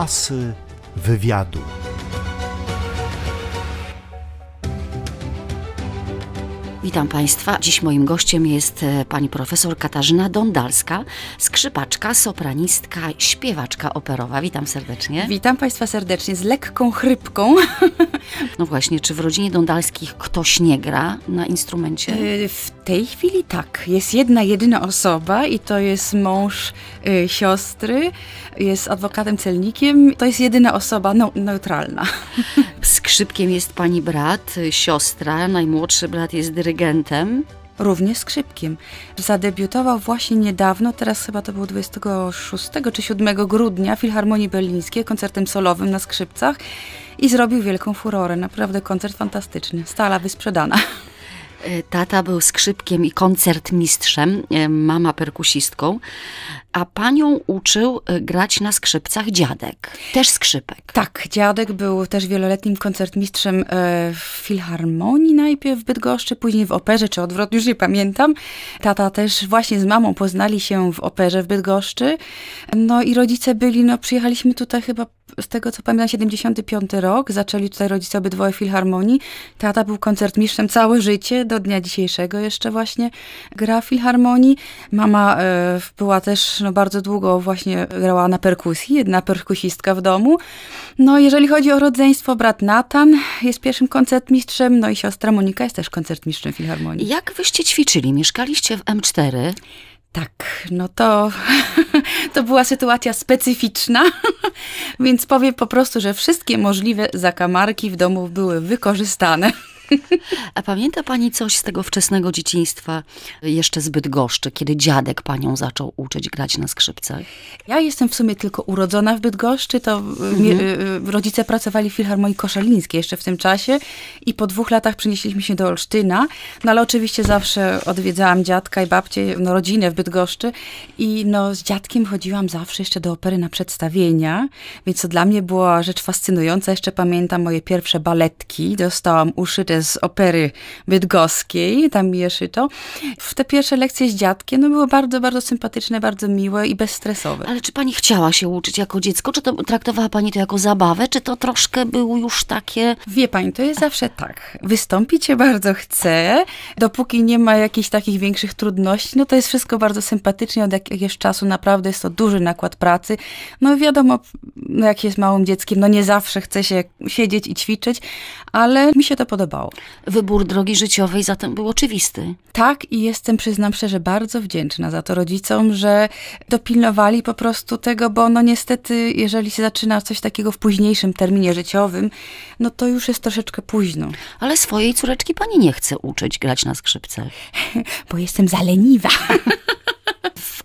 Asy wywiadu. Witam Państwa. Dziś moim gościem jest e, pani profesor Katarzyna Dondalska, skrzypaczka, sopranistka, śpiewaczka operowa. Witam serdecznie. Witam Państwa serdecznie z lekką chrypką. No właśnie, czy w rodzinie Dondalskich ktoś nie gra na instrumencie? E, w tej chwili tak. Jest jedna, jedyna osoba i to jest mąż y, siostry. Jest adwokatem celnikiem. To jest jedyna osoba no, neutralna. Skrzypkiem jest pani brat, siostra, najmłodszy brat jest dyrygentem. Również skrzypkiem. Zadebiutował właśnie niedawno, teraz chyba to było 26 czy 7 grudnia w Filharmonii Berlińskiej koncertem solowym na skrzypcach i zrobił wielką furorę. Naprawdę koncert fantastyczny. Stala wysprzedana. E, tata był skrzypkiem i koncertmistrzem, e, mama perkusistką, a panią uczył e, grać na skrzypcach dziadek, też skrzypek. Tak, dziadek był też wieloletnim koncertmistrzem w Filharmonii najpierw w Bydgoszczy, później w operze, czy odwrotnie, już nie pamiętam. Tata też właśnie z mamą poznali się w operze w Bydgoszczy. No i rodzice byli, no przyjechaliśmy tutaj chyba z tego co pamiętam 75 rok, zaczęli tutaj rodzice obydwoje Filharmonii. Tata był koncertmistrzem całe życie, do dnia dzisiejszego jeszcze właśnie gra w Filharmonii. Mama e, była też no, bardzo długo właśnie grała na perkusji, jedna perkusistka w domu. No jeżeli chodzi o rodzeństwo, brat Natan jest pierwszym koncertmistrzem, no i siostra Monika jest też koncertmistrzem Filharmonii. Jak wyście ćwiczyli? Mieszkaliście w M4? Tak, no to, to była sytuacja specyficzna, więc powiem po prostu, że wszystkie możliwe zakamarki w domu były wykorzystane. A pamięta pani coś z tego wczesnego dzieciństwa, jeszcze zbyt goszczy, kiedy dziadek panią zaczął uczyć grać na skrzypcach? Ja jestem w sumie tylko urodzona w Bydgoszczy, to mhm. Y, y, rodzice pracowali w Filharmonii Koszalińskiej jeszcze w tym czasie i po dwóch latach przenieśliśmy się do Olsztyna, no ale oczywiście zawsze odwiedzałam dziadka i babcię, no rodzinę w Bydgoszczy i no z dziadkiem chodziłam zawsze jeszcze do opery na przedstawienia, więc to dla mnie była rzecz fascynująca. Jeszcze pamiętam moje pierwsze baletki, dostałam uszyte z opery bydgoskiej, tam mi szyto. W te pierwsze lekcje z dziadkiem no, były bardzo, bardzo sympatyczne, bardzo miłe i bezstresowe. Ale czy pani chciała się uczyć jako dziecko? Czy to traktowała pani to jako zabawę? Czy to troszkę było już takie... Wie pani, to jest zawsze tak. Wystąpić się bardzo chcę, dopóki nie ma jakichś takich większych trudności, no to jest wszystko bardzo sympatycznie od jakiegoś czasu. Naprawdę jest to duży nakład pracy. No wiadomo, no jak jest małym dzieckiem, no nie zawsze chce się siedzieć i ćwiczyć, ale mi się to podobało. Wybór drogi życiowej zatem był oczywisty. Tak i jestem, przyznam szczerze, bardzo wdzięczna za to rodzicom, że dopilnowali po prostu tego, bo no niestety, jeżeli się zaczyna coś takiego w późniejszym terminie życiowym, no to już jest troszeczkę późno. Ale swojej córeczki pani nie chce uczyć grać na skrzypcach. bo jestem zaleniwa.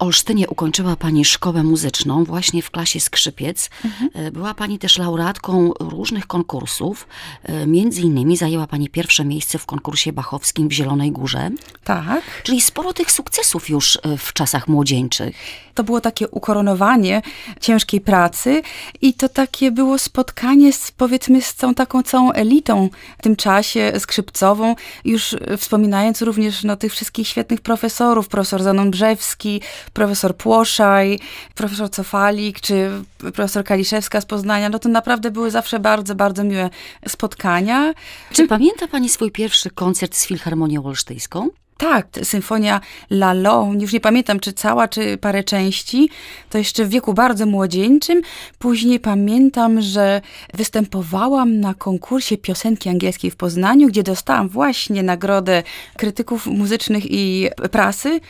Olsztynie ukończyła Pani szkołę muzyczną właśnie w klasie skrzypiec. Mhm. Była Pani też laureatką różnych konkursów. E, między innymi zajęła Pani pierwsze miejsce w konkursie bachowskim w Zielonej Górze. Tak. Czyli sporo tych sukcesów już e, w czasach młodzieńczych. To było takie ukoronowanie ciężkiej pracy i to takie było spotkanie z, powiedzmy, z tą taką całą elitą w tym czasie skrzypcową, już wspominając również no, tych wszystkich świetnych profesorów, profesor Zanon Brzewski, profesor Płoszaj, profesor Cofalik, czy profesor Kaliszewska z Poznania, no to naprawdę były zawsze bardzo, bardzo miłe spotkania. Czy pamięta pani swój pierwszy koncert z Filharmonią Olsztyńską? Tak, symfonia Lalo, już nie pamiętam czy cała, czy parę części, to jeszcze w wieku bardzo młodzieńczym. Później pamiętam, że występowałam na konkursie piosenki angielskiej w Poznaniu, gdzie dostałam właśnie nagrodę krytyków muzycznych i prasy.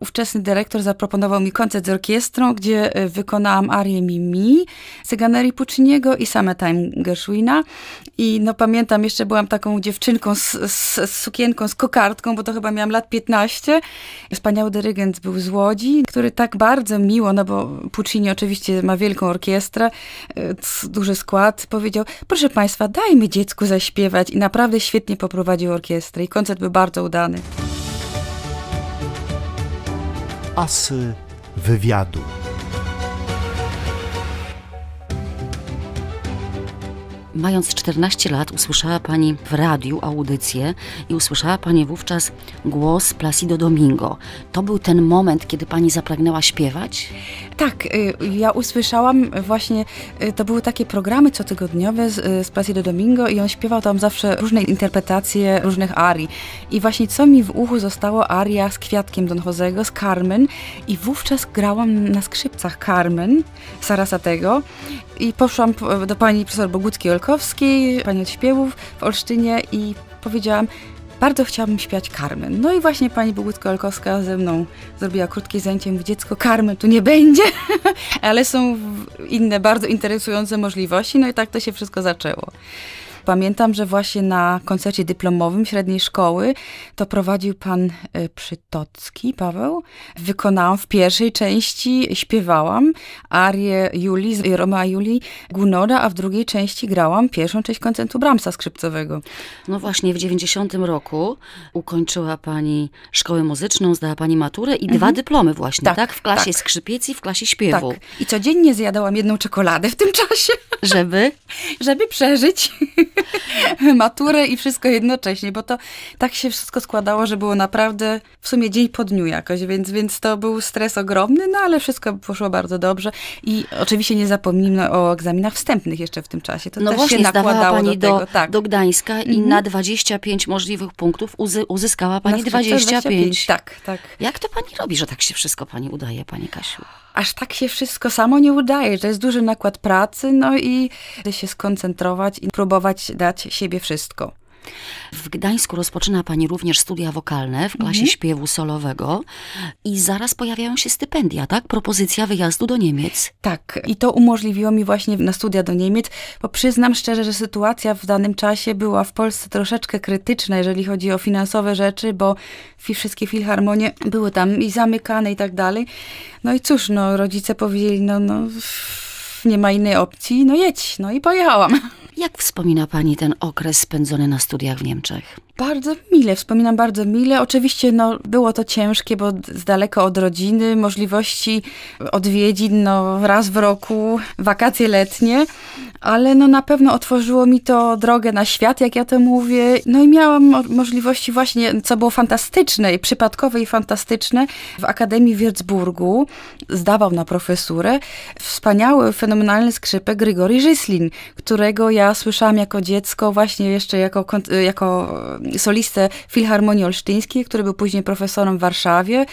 Ówczesny dyrektor zaproponował mi koncert z orkiestrą, gdzie e, wykonałam arię Mimi, Cyganerii Pucciniego i Summertime Gershwina. I no pamiętam, jeszcze byłam taką dziewczynką z, z, z sukienką, z kokardką, bo to chyba miałam lat lat 15. Wspaniały dyrygent był z Łodzi, który tak bardzo miło, no bo Puccini oczywiście ma wielką orkiestrę, duży skład, powiedział, proszę Państwa, dajmy dziecku zaśpiewać i naprawdę świetnie poprowadził orkiestrę i koncert był bardzo udany. Asy wywiadu. Mając 14 lat, usłyszała Pani w radiu audycję i usłyszała Pani wówczas głos Placido Domingo. To był ten moment, kiedy Pani zapragnęła śpiewać? Tak, y, ja usłyszałam właśnie, y, to były takie programy cotygodniowe z, y, z Placido Domingo i on śpiewał tam zawsze różne interpretacje różnych arii. I właśnie co mi w uchu zostało, aria z Kwiatkiem Don Josego, z Carmen i wówczas grałam na skrzypcach Carmen Sarasatego i poszłam po- do pani profesor Boguckiej-Olkowskiej, pani od śpiewów w Olsztynie i powiedziałam, bardzo chciałabym śpiewać Carmen. No i właśnie pani Bogucka-Olkowska ze mną zrobiła krótkie zajęcie. Mówi, dziecko, Carmen tu nie będzie, ale są inne bardzo interesujące możliwości. No i tak to się wszystko zaczęło. Pamiętam, że właśnie na koncercie dyplomowym średniej szkoły to prowadził pan y, Przytocki, Paweł. Wykonałam w pierwszej części, śpiewałam arię Julii, z Romea Julii Gunoda, a w drugiej części grałam pierwszą część koncertu Brahmsa skrzypcowego. No właśnie, w 90 roku ukończyła Pani szkołę muzyczną, zdała Pani maturę i dwa dyplomy właśnie, tak? Tak, W klasie tak. skrzypiec i w klasie Tak. śpiewu. I codziennie zjadałam jedną czekoladę w tym czasie, Żeby? żeby przeżyć maturę i wszystko jednocześnie, bo to tak się wszystko składało, że było naprawdę w sumie dzień po dniu jakoś, więc, więc to był stres ogromny, no ale wszystko poszło bardzo dobrze i oczywiście nie zapomnijmy o egzaminach wstępnych jeszcze w tym czasie. To No też właśnie, się nakładało Pani do do, tego. Tak. do Gdańska i na 25 możliwych punktów uzy, uzyskała Pani Na skrzypce 25. Tak, tak. Jak to Pani robi, że tak się wszystko Pani udaje, Pani Kasiu? Aż tak się wszystko samo nie udaje. To jest duży nakład pracy, no i się skoncentrować i próbować dać siebie wszystko. W Gdańsku rozpoczyna Pani również studia wokalne w klasie śpiewu solowego i zaraz pojawiają się stypendia, tak? Propozycja wyjazdu do Niemiec. Tak, i to umożliwiło mi właśnie na studia do Niemiec, bo przyznam szczerze, że sytuacja w danym czasie była w Polsce troszeczkę krytyczna, jeżeli chodzi o finansowe rzeczy, bo wszystkie filharmonie były tam i zamykane i tak dalej. No i cóż, no rodzice powiedzieli, no, no nie ma innej opcji, no jedź, no i pojechałam. Jak wspomina Pani ten okres spędzony na studiach w Niemczech? Bardzo mile, wspominam bardzo mile. Oczywiście no, było to ciężkie, bo z daleka od rodziny, możliwości odwiedzin no, raz w roku, wakacje letnie, ale no, na pewno otworzyło mi to drogę na świat, jak ja to mówię. No i miałam mo- możliwości właśnie, co było fantastyczne i przypadkowe i fantastyczne, w Akademii w Würzburgu zdawał na profesurę wspaniały, fenomenalny skrzypek Grigori Żyslin, którego ja słyszałam jako dziecko, właśnie jeszcze jako, jako solistę Filharmonii Olsztyńskiej, który był później profesorem w Warszawie,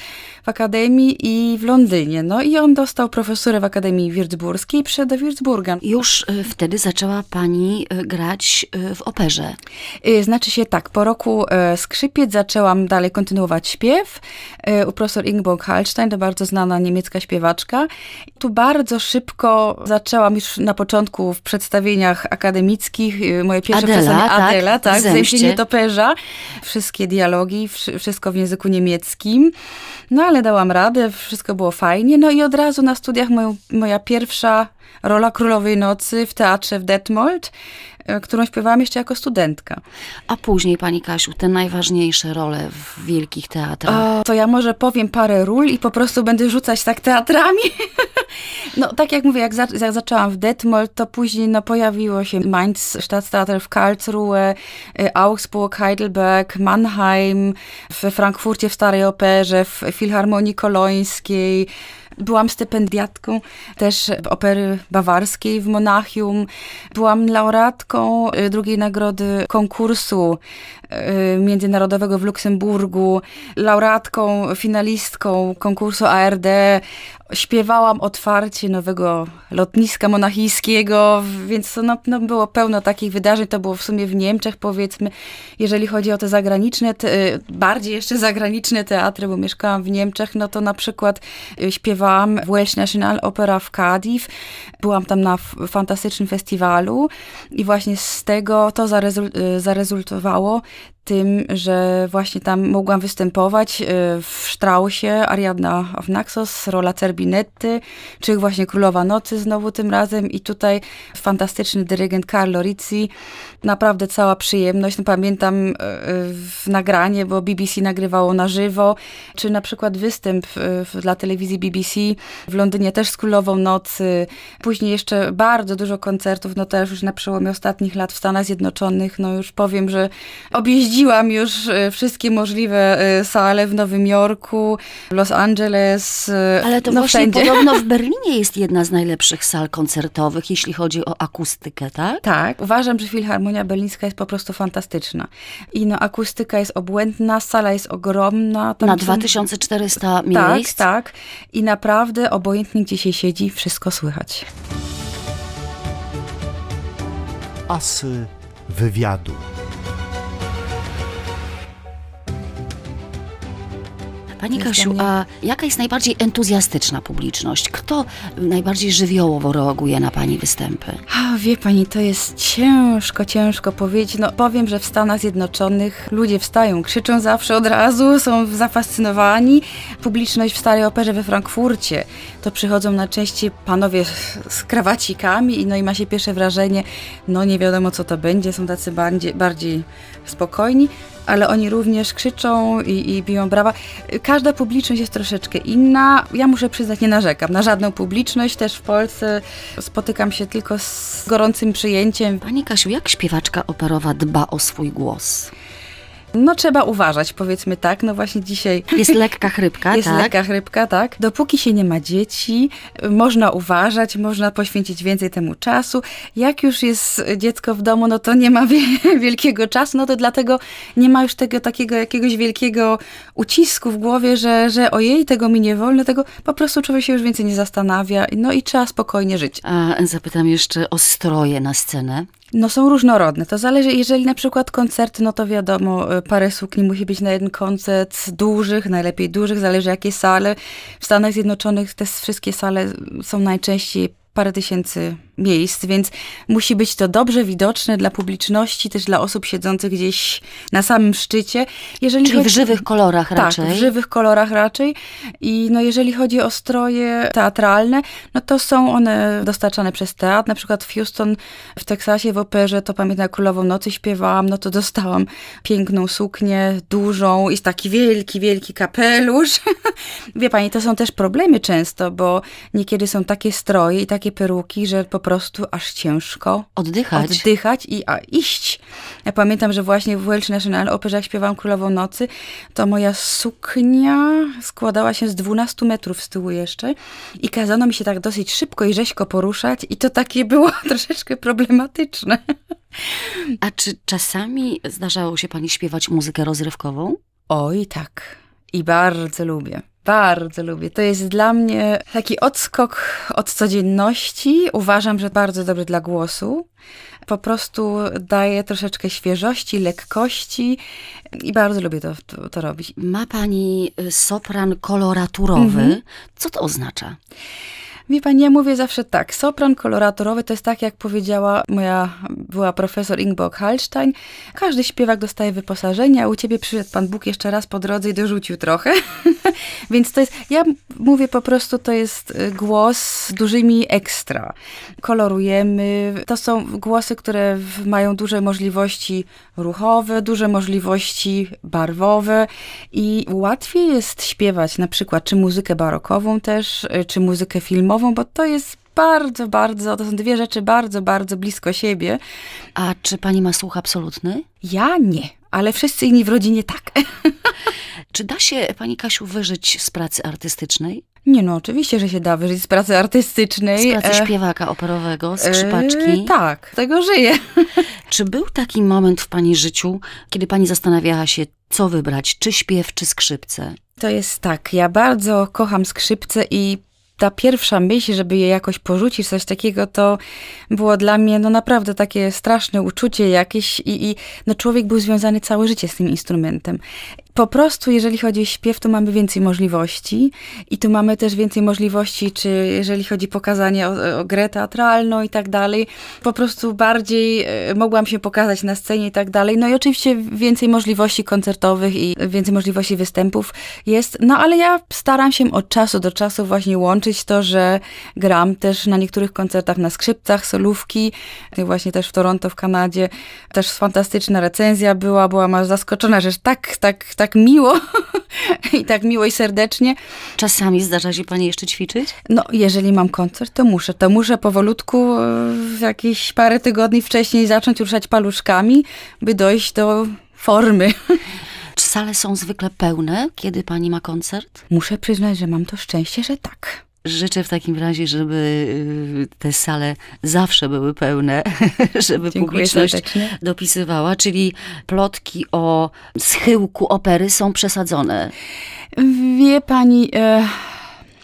w Akademii i w Londynie. No i on dostał profesurę w Akademii Würzburskiej i przyszedł do Würzburga. Już y, wtedy zaczęła Pani y, grać y, w operze. Znaczy się tak, po roku e, skrzypiec zaczęłam dalej kontynuować śpiew e, u profesor Ingeborg Hallstein, to bardzo znana niemiecka śpiewaczka. Tu bardzo szybko zaczęłam już na początku w przedstawieniach akademickich, moje pierwsze Adela, przedstawienie tak, Adela, tak, w Zemście. Zemście Nietoperza, wszystkie dialogi, wszy- wszystko w języku niemieckim. No ale dałam radę, wszystko było fajnie. No i od razu na studiach moja pierwsza rola Królowej Nocy w teatrze w Detmold, którą śpiewałam jeszcze jako studentka. A później, Pani Kasiu, te najważniejsze role w wielkich teatrach. O, to ja może powiem parę ról i po prostu będę rzucać tak teatrami. No, tak jak mówię, jak, za, jak zaczęłam w Detmold, to później no, pojawiło się Mainz Staatstheater w Karlsruhe, y, Augsburg, Heidelberg, Mannheim, w Frankfurcie w Starej Operze, w Filharmonii Kolońskiej. Byłam stypendiatką też opery bawarskiej w Monachium. Byłam laureatką y, drugiej nagrody konkursu y, międzynarodowego w Luksemburgu, laureatką, finalistką konkursu ARD. Śpiewałam otwarcie nowego lotniska monachijskiego, więc to no, no było pełno takich wydarzeń. To było w sumie w Niemczech, powiedzmy, jeżeli chodzi o te zagraniczne, te, y, bardziej jeszcze zagraniczne teatry, bo mieszkałam w Niemczech, no to na przykład y, śpiewałam w Welsh National Opera w Cardiff. Byłam tam na fantastycznym festiwalu i właśnie z tego to zarezul- y, zarezultowało tym, że właśnie tam mogłam występować y, w Strausie, Ariadna of Naxos, rola Cerbinetty, czy właśnie Królowa Nocy znowu tym razem i tutaj fantastyczny dyrygent Carlo Rizzi. Naprawdę cała przyjemność. No, pamiętam y, w nagranie, bo BBC nagrywało na żywo, czy na przykład występ y, dla telewizji BBC w Londynie też z Królową Nocy. Później jeszcze bardzo dużo koncertów, no też już na przełomie ostatnich lat w Stanach Zjednoczonych, no już powiem, że objeździłam już e, wszystkie możliwe e, sale w Nowym Jorku, Los Angeles, e, Ale to no właśnie wszędzie. podobno w Berlinie jest jedna z najlepszych sal koncertowych, jeśli chodzi o akustykę, tak? Tak, uważam, że Filharmonia Berlińska jest po prostu fantastyczna. I no akustyka jest obłędna, sala jest ogromna. Tam Na są- 2400 Tak, miejsc. tak. I naprawdę obojętnie gdzie się siedzi, wszystko słychać. Asy wywiadu. Pani Kasiu, mnie- a jaka jest najbardziej entuzjastyczna publiczność? Kto najbardziej żywiołowo reaguje na Pani występy? A, wie pani, to jest ciężko, ciężko powiedzieć. No, powiem, że w Stanach Zjednoczonych ludzie wstają, krzyczą zawsze od razu, są zafascynowani. Publiczność w Starej Operze we Frankfurcie, to przychodzą na części panowie z krawacikami i no i ma się pierwsze wrażenie, no nie wiadomo co to będzie, są tacy bardziej, bardziej spokojni. Ale oni również krzyczą i, i biją brawa. Każda publiczność jest troszeczkę inna. Ja muszę przyznać, nie narzekam na żadną publiczność. Też w Polsce spotykam się tylko z gorącym przyjęciem. Pani Kasiu, jak śpiewaczka operowa dba o swój głos? No trzeba uważać, powiedzmy tak. No właśnie dzisiaj Jest lekka chrypka, jest tak? lekka chrypka, tak. Dopóki się nie ma dzieci, można uważać, można poświęcić więcej temu czasu. Jak już jest dziecko w domu, no to nie ma wie- wielkiego czasu, no to dlatego nie ma już tego takiego jakiegoś wielkiego ucisku w głowie, że, że ojej, tego mi nie wolno, tego po prostu człowiek się już więcej nie zastanawia, no i trzeba spokojnie żyć. A zapytam jeszcze o stroje na scenę. No są różnorodne. To zależy, jeżeli na przykład koncerty, no to wiadomo, y, parę sukni musi być na jeden koncert, dużych, najlepiej dużych, zależy jakie sale. W Stanach Zjednoczonych te wszystkie sale są najczęściej parę tysięcy miejsc, więc musi być to dobrze widoczne dla publiczności, też dla osób siedzących gdzieś na samym szczycie. Jeżeli Czyli w chodzi- żywych kolorach tak, raczej. w żywych kolorach raczej. I no, jeżeli chodzi o stroje teatralne, no to są one dostarczane przez teatr. Na przykład w Houston, w Teksasie, w operze, to pamiętam, Królową Nocy śpiewałam, no to dostałam piękną suknię, dużą i taki wielki, wielki kapelusz. Wie pani, to są też problemy często, bo niekiedy są takie stroje i takie peruki, że po prostu aż ciężko Oddychać. oddychać i a, iść. Ja pamiętam, że właśnie w Welsh National Opera, jak śpiewałam Królową Nocy, to moja suknia składała się z 12 metrów z tyłu jeszcze i kazano mi się tak dosyć szybko i rzeźko poruszać i to takie było troszeczkę problematyczne. A czy czasami zdarzało się Pani śpiewać muzykę rozrywkową? Oj, tak. I bardzo lubię. Bardzo lubię. To jest dla mnie taki odskok od codzienności. Uważam, że bardzo dobry dla głosu. Po prostu daje troszeczkę świeżości, lekkości i bardzo lubię to, to, to robić. Ma Pani y, sopran koloraturowy. Mhm. Co to oznacza? Wie pani, ja mówię zawsze tak. Sopran koloratorowy to jest tak, jak powiedziała moja była profesor Ingeborg Hallstein. Każdy śpiewak dostaje wyposażenie, a u ciebie przyszedł pan Bóg jeszcze raz po drodze i dorzucił trochę. Więc to jest, ja mówię po prostu, to jest y, głos z dużymi ekstra. Kolorujemy. To są głosy, które mają duże możliwości ruchowe, duże możliwości barwowe i łatwiej jest śpiewać na przykład czy muzykę barokową też, y, czy muzykę filmową, bo to jest bardzo, bardzo, to są dwie rzeczy bardzo, bardzo blisko siebie. A czy Pani ma słuch absolutny? Ja nie, ale wszyscy inni w rodzinie tak. Czy da się Pani Kasiu wyżyć z pracy artystycznej? Nie no, oczywiście, że się da wyżyć z pracy artystycznej. Z pracy E, śpiewaka operowego, skrzypaczki? E, tak, z tego żyję. Czy był taki moment w Pani życiu, kiedy Pani zastanawiała się, co wybrać, czy śpiew, czy skrzypce? To jest tak, ja bardzo kocham skrzypce i ta pierwsza myśl, żeby je jakoś porzucić, coś takiego, to było dla mnie no naprawdę takie straszne uczucie jakieś i, i no człowiek był związany całe życie z tym instrumentem. Po prostu, jeżeli chodzi o śpiew, to mamy więcej możliwości i tu mamy też więcej możliwości, czy jeżeli chodzi o pokazanie o, o grę teatralną i tak dalej, po prostu bardziej e, mogłam się pokazać na scenie i tak dalej. No i oczywiście więcej możliwości koncertowych i więcej możliwości występów jest, no ale ja staram się od czasu do czasu właśnie łączyć to, że gram też na niektórych koncertach na skrzypcach, solówki, właśnie też w Toronto w Kanadzie. Też fantastyczna recenzja była, byłam aż zaskoczona, że tak, tak, tak miło i tak miło i serdecznie. Czasami zdarza się pani jeszcze ćwiczyć? No, jeżeli mam koncert, to muszę. To muszę powolutku e, w jakieś parę tygodni wcześniej zacząć ruszać paluszkami, by dojść do formy. Czy sale są zwykle pełne, kiedy pani ma koncert? Muszę przyznać, że mam to szczęście, że tak. Życzę w takim razie, żeby y, te sale zawsze były pełne, żeby Dziękuję publiczność serdecznie. dopisywała, czyli plotki o schyłku opery są przesadzone. Wie pani, e,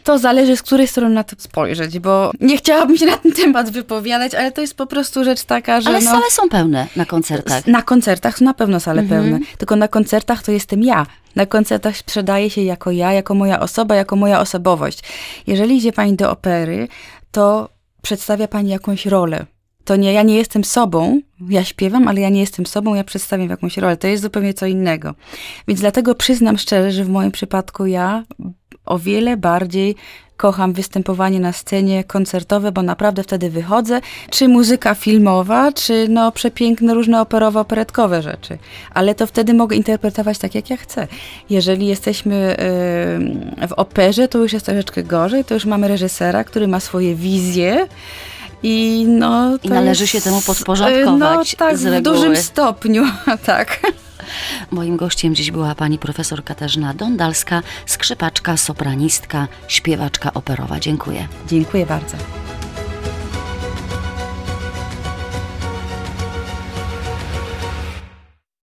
to zależy z której strony na to spojrzeć, bo nie chciałabym się na ten temat wypowiadać, ale to jest po prostu rzecz taka, że Ale no, sale są pełne na koncertach. na koncertach są na pewno sale Mhm. pełne, tylko na koncertach to jestem ja. Na koncertach sprzedaje się jako ja, jako moja osoba, jako moja osobowość. Jeżeli idzie pani do opery, to przedstawia pani jakąś rolę. To nie, ja nie jestem sobą, ja śpiewam, ale ja nie jestem sobą, ja przedstawiam jakąś rolę. To jest zupełnie co innego. Więc dlatego przyznam szczerze, że w moim przypadku ja o wiele bardziej kocham występowanie na scenie koncertowe, bo naprawdę wtedy wychodzę, czy muzyka filmowa, czy no przepiękne różne operowe, operetkowe rzeczy. Ale to wtedy mogę interpretować tak, jak ja chcę. Jeżeli jesteśmy yy, w operze, to już jest troszeczkę gorzej, to już mamy reżysera, który ma swoje wizje, i no, I należy jest, się temu podporządkować No tak, w dużym stopniu, tak. Moim gościem dziś była pani profesor Katarzyna Dondalska, skrzypaczka, sopranistka, śpiewaczka operowa. Dziękuję. Dziękuję bardzo.